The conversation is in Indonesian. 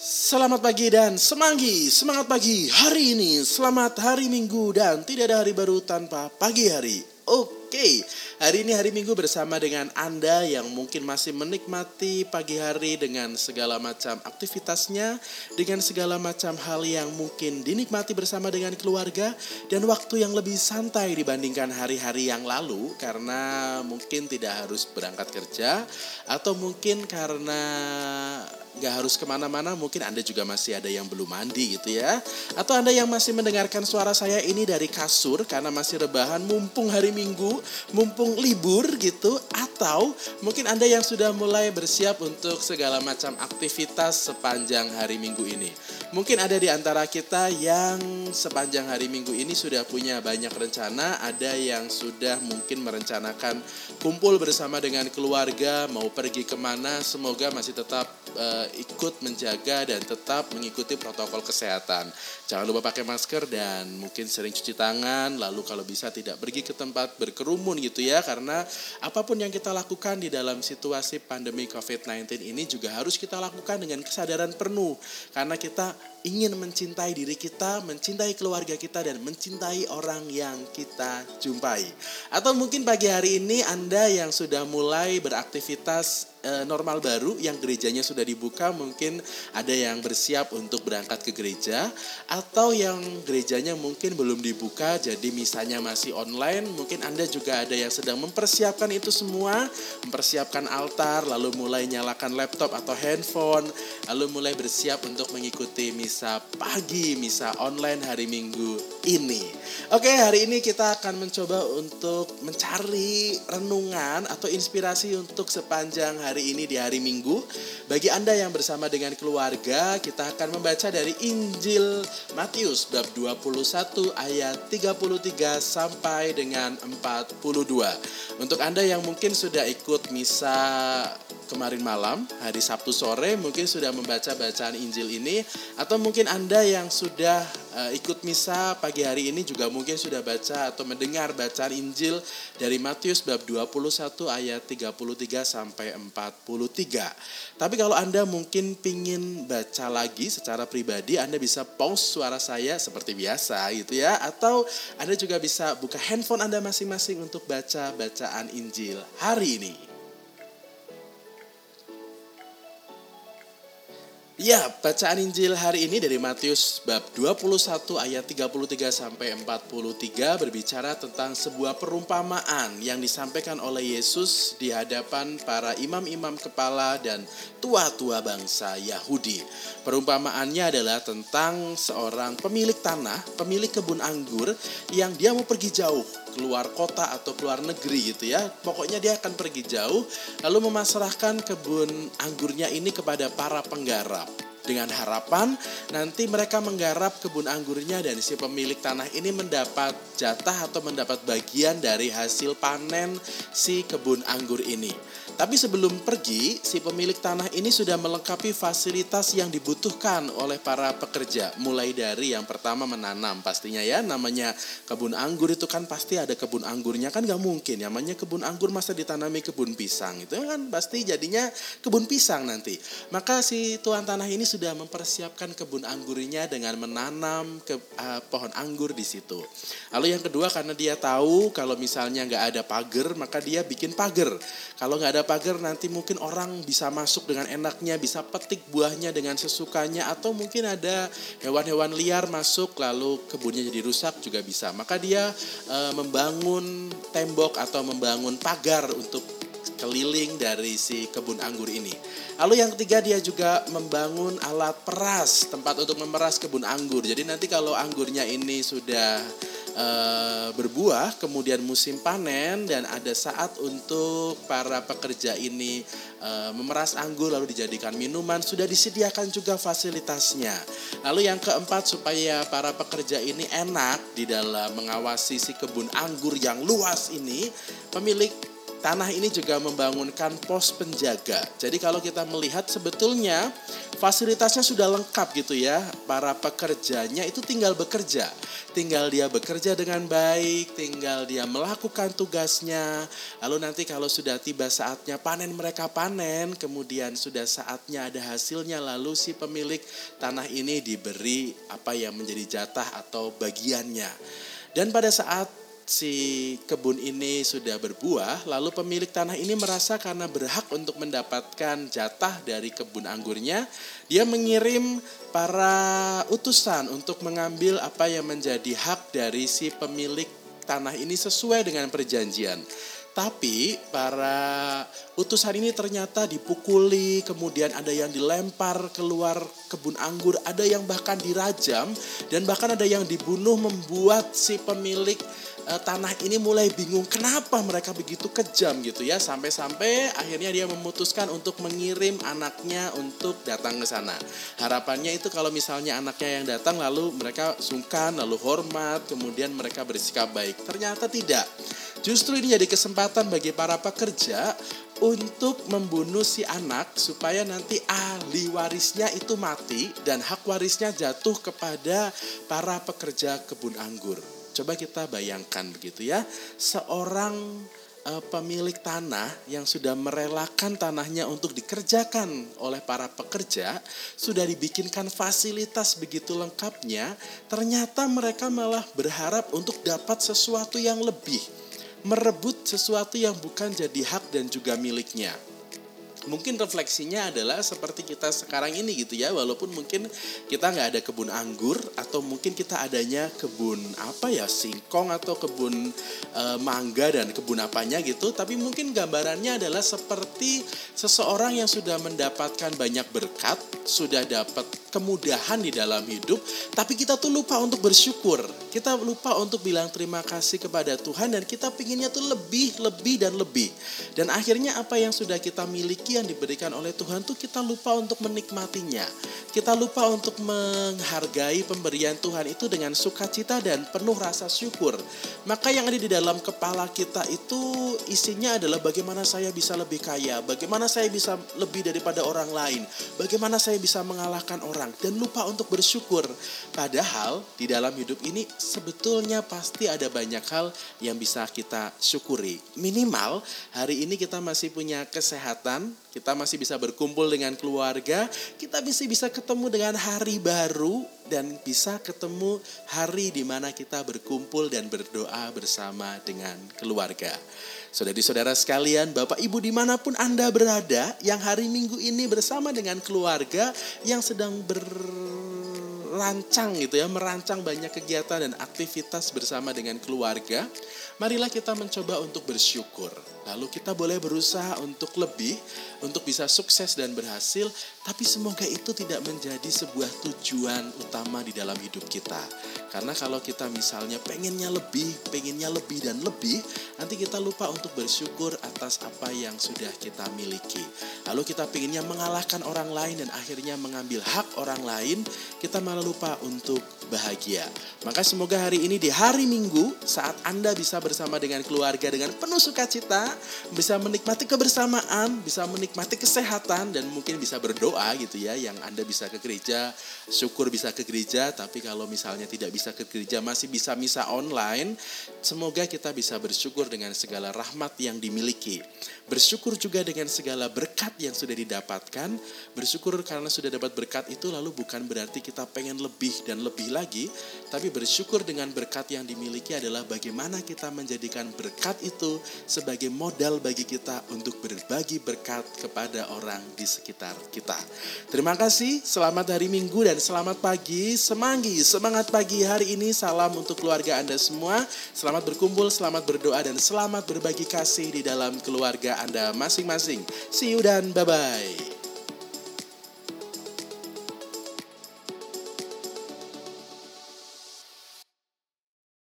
Selamat pagi dan semanggi, semangat pagi hari ini, selamat hari Minggu dan tidak ada hari baru tanpa pagi hari. Oke, hari ini hari Minggu bersama dengan Anda yang mungkin masih menikmati pagi hari dengan segala macam aktivitasnya, dengan segala macam hal yang mungkin dinikmati bersama dengan keluarga dan waktu yang lebih santai dibandingkan hari-hari yang lalu karena mungkin tidak harus berangkat kerja atau mungkin karena nggak harus ke mana-mana mungkin Anda juga masih ada yang belum mandi gitu ya. Atau Anda yang masih mendengarkan suara saya ini dari kasur karena masih rebahan mumpung hari Minggu mumpung libur gitu atau mungkin Anda yang sudah mulai bersiap untuk segala macam aktivitas sepanjang hari Minggu ini. Mungkin ada di antara kita yang sepanjang hari Minggu ini sudah punya banyak rencana ada yang sudah mungkin merencanakan kumpul bersama dengan keluarga mau pergi ke mana semoga masih tetap uh, ikut menjaga dan tetap mengikuti protokol kesehatan. Jangan lupa pakai masker dan mungkin sering cuci tangan, lalu kalau bisa tidak pergi ke tempat berkerumun gitu ya, karena apa pun yang kita lakukan di dalam situasi pandemi COVID-19 ini juga harus kita lakukan dengan kesadaran penuh, karena kita ingin mencintai diri kita, mencintai keluarga kita, dan mencintai orang yang kita jumpai. Atau mungkin pagi hari ini Anda yang sudah mulai beraktivitas Eh, normal baru yang gerejanya sudah dibuka mungkin ada yang bersiap untuk berangkat ke gereja atau yang gerejanya mungkin belum dibuka jadi misalnya masih online mungkin Anda juga ada yang sedang mempersiapkan itu semua mempersiapkan altar lalu mulai nyalakan laptop atau handphone lalu mulai bersiap untuk mengikuti misa pagi misa online hari Minggu ini. Oke hari ini kita akan mencoba untuk mencari renungan atau inspirasi untuk sepanjang hari hari ini di hari Minggu. Bagi Anda yang bersama dengan keluarga, kita akan membaca dari Injil Matius bab 21 ayat 33 sampai dengan 42. Untuk Anda yang mungkin sudah ikut misa kemarin malam, hari Sabtu sore mungkin sudah membaca bacaan Injil ini atau mungkin Anda yang sudah uh, ikut misa pagi hari ini juga mungkin sudah baca atau mendengar bacaan Injil dari Matius bab 21 ayat 33 sampai 43. Tapi kalau Anda mungkin pingin baca lagi secara pribadi, Anda bisa pause suara saya seperti biasa gitu ya atau Anda juga bisa buka handphone Anda masing-masing untuk baca bacaan Injil hari ini. Ya, bacaan Injil hari ini dari Matius bab 21 ayat 33 sampai 43 berbicara tentang sebuah perumpamaan yang disampaikan oleh Yesus di hadapan para imam-imam kepala dan tua-tua bangsa Yahudi. Perumpamaannya adalah tentang seorang pemilik tanah, pemilik kebun anggur yang dia mau pergi jauh keluar kota atau keluar negeri gitu ya. Pokoknya dia akan pergi jauh lalu memasrahkan kebun anggurnya ini kepada para penggarap dengan harapan nanti mereka menggarap kebun anggurnya dan si pemilik tanah ini mendapat jatah atau mendapat bagian dari hasil panen si kebun anggur ini. Tapi sebelum pergi, si pemilik tanah ini sudah melengkapi fasilitas yang dibutuhkan oleh para pekerja. Mulai dari yang pertama menanam pastinya ya, namanya kebun anggur itu kan pasti ada kebun anggurnya kan gak mungkin. Namanya kebun anggur masa ditanami kebun pisang itu kan pasti jadinya kebun pisang nanti. Maka si tuan tanah ini sudah mempersiapkan kebun anggurnya dengan menanam ke uh, pohon anggur di situ. Lalu yang kedua karena dia tahu kalau misalnya nggak ada pagar maka dia bikin pagar. Kalau nggak ada pagar nanti mungkin orang bisa masuk dengan enaknya, bisa petik buahnya dengan sesukanya atau mungkin ada hewan-hewan liar masuk lalu kebunnya jadi rusak juga bisa. Maka dia e, membangun tembok atau membangun pagar untuk keliling dari si kebun anggur ini. Lalu yang ketiga dia juga membangun alat peras, tempat untuk memeras kebun anggur. Jadi nanti kalau anggurnya ini sudah e, berbuah, kemudian musim panen dan ada saat untuk para pekerja ini e, memeras anggur lalu dijadikan minuman sudah disediakan juga fasilitasnya. Lalu yang keempat supaya para pekerja ini enak di dalam mengawasi si kebun anggur yang luas ini, pemilik tanah ini juga membangunkan pos penjaga. Jadi kalau kita melihat sebetulnya Fasilitasnya sudah lengkap gitu ya. Para pekerjanya itu tinggal bekerja. Tinggal dia bekerja dengan baik, tinggal dia melakukan tugasnya. Lalu nanti kalau sudah tiba saatnya panen mereka panen, kemudian sudah saatnya ada hasilnya lalu si pemilik tanah ini diberi apa yang menjadi jatah atau bagiannya. Dan pada saat si kebun ini sudah berbuah, lalu pemilik tanah ini merasa karena berhak untuk mendapatkan jatah dari kebun anggurnya, dia mengirim para utusan untuk mengambil apa yang menjadi hak dari si pemilik tanah ini sesuai dengan perjanjian. Tapi para utusan ini ternyata dipukuli, kemudian ada yang dilempar keluar kebun anggur, ada yang bahkan dirajam, dan bahkan ada yang dibunuh membuat si pemilik uh, tanah ini mulai bingung kenapa mereka begitu kejam gitu ya sampai-sampai akhirnya dia memutuskan untuk mengirim anaknya untuk datang ke sana. Harapannya itu kalau misalnya anaknya yang datang lalu mereka sungkan lalu hormat kemudian mereka bersikap baik. Ternyata tidak. Justru ini jadi kesempatan bagi para pekerja untuk membunuh si anak supaya nanti ahli warisnya itu mati dan hak warisnya jatuh kepada para pekerja kebun anggur. Coba kita bayangkan begitu ya, seorang uh, pemilik tanah yang sudah merelakan tanahnya untuk dikerjakan oleh para pekerja, sudah dibikinkan fasilitas begitu lengkapnya, ternyata mereka malah berharap untuk dapat sesuatu yang lebih, merebut sesuatu yang bukan jadi hak dan juga miliknya. Mungkin refleksinya adalah seperti kita sekarang ini gitu ya walaupun mungkin kita nggak ada kebun anggur atau mungkin kita adanya kebun apa ya singkong atau kebun e, mangga dan kebun apanya gitu tapi mungkin gambarannya adalah seperti seseorang yang sudah mendapatkan banyak berkat sudah dapat kemudahan di dalam hidup tapi kita tuh lupa untuk bersyukur kita lupa untuk bilang terima kasih kepada Tuhan dan kita pinginnya tuh lebih lebih dan lebih dan akhirnya apa yang sudah kita miliki yang diberikan oleh Tuhan tuh kita lupa untuk menikmatinya. Kita lupa untuk menghargai pemberian Tuhan itu dengan sukacita dan penuh rasa syukur. Maka yang ada di dalam kepala kita itu isinya adalah bagaimana saya bisa lebih kaya, bagaimana saya bisa lebih daripada orang lain, bagaimana saya bisa mengalahkan orang dan lupa untuk bersyukur. Padahal di dalam hidup ini sebetulnya pasti ada banyak hal yang bisa kita syukuri. Minimal hari ini kita masih punya kesehatan, kita masih bisa berkumpul dengan keluarga, kita bisa bisa ketemu dengan hari baru dan bisa ketemu hari di mana kita berkumpul dan berdoa bersama dengan keluarga. Saudari-saudara sekalian, Bapak Ibu di mana pun Anda berada, yang hari Minggu ini bersama dengan keluarga yang sedang ber merancang gitu ya, merancang banyak kegiatan dan aktivitas bersama dengan keluarga, marilah kita mencoba untuk bersyukur. Lalu kita boleh berusaha untuk lebih, untuk bisa sukses dan berhasil, tapi semoga itu tidak menjadi sebuah tujuan utama di dalam hidup kita. Karena kalau kita misalnya pengennya lebih, pengennya lebih dan lebih, nanti kita lupa untuk bersyukur atas apa yang sudah kita miliki. Lalu kita pengennya mengalahkan orang lain dan akhirnya mengambil hak orang lain, kita malah lupa untuk bahagia. Maka semoga hari ini di hari Minggu saat Anda bisa bersama dengan keluarga dengan penuh sukacita, bisa menikmati kebersamaan, bisa menikmati kesehatan dan mungkin bisa berdoa gitu ya yang Anda bisa ke gereja, syukur bisa ke gereja, tapi kalau misalnya tidak bisa ke gereja, masih bisa misa online. Semoga kita bisa bersyukur dengan segala rahmat yang dimiliki. Bersyukur juga dengan segala berkat yang sudah didapatkan. Bersyukur karena sudah dapat berkat itu lalu bukan berarti kita pengen lebih dan lebih lagi. Tapi bersyukur dengan berkat yang dimiliki adalah bagaimana kita menjadikan berkat itu sebagai modal bagi kita untuk berbagi berkat kepada orang di sekitar kita. Terima kasih, selamat hari Minggu dan selamat pagi, semanggi, semangat pagi hari ini salam untuk keluarga Anda semua. Selamat berkumpul, selamat berdoa, dan selamat berbagi kasih di dalam keluarga Anda masing-masing. See you dan bye-bye.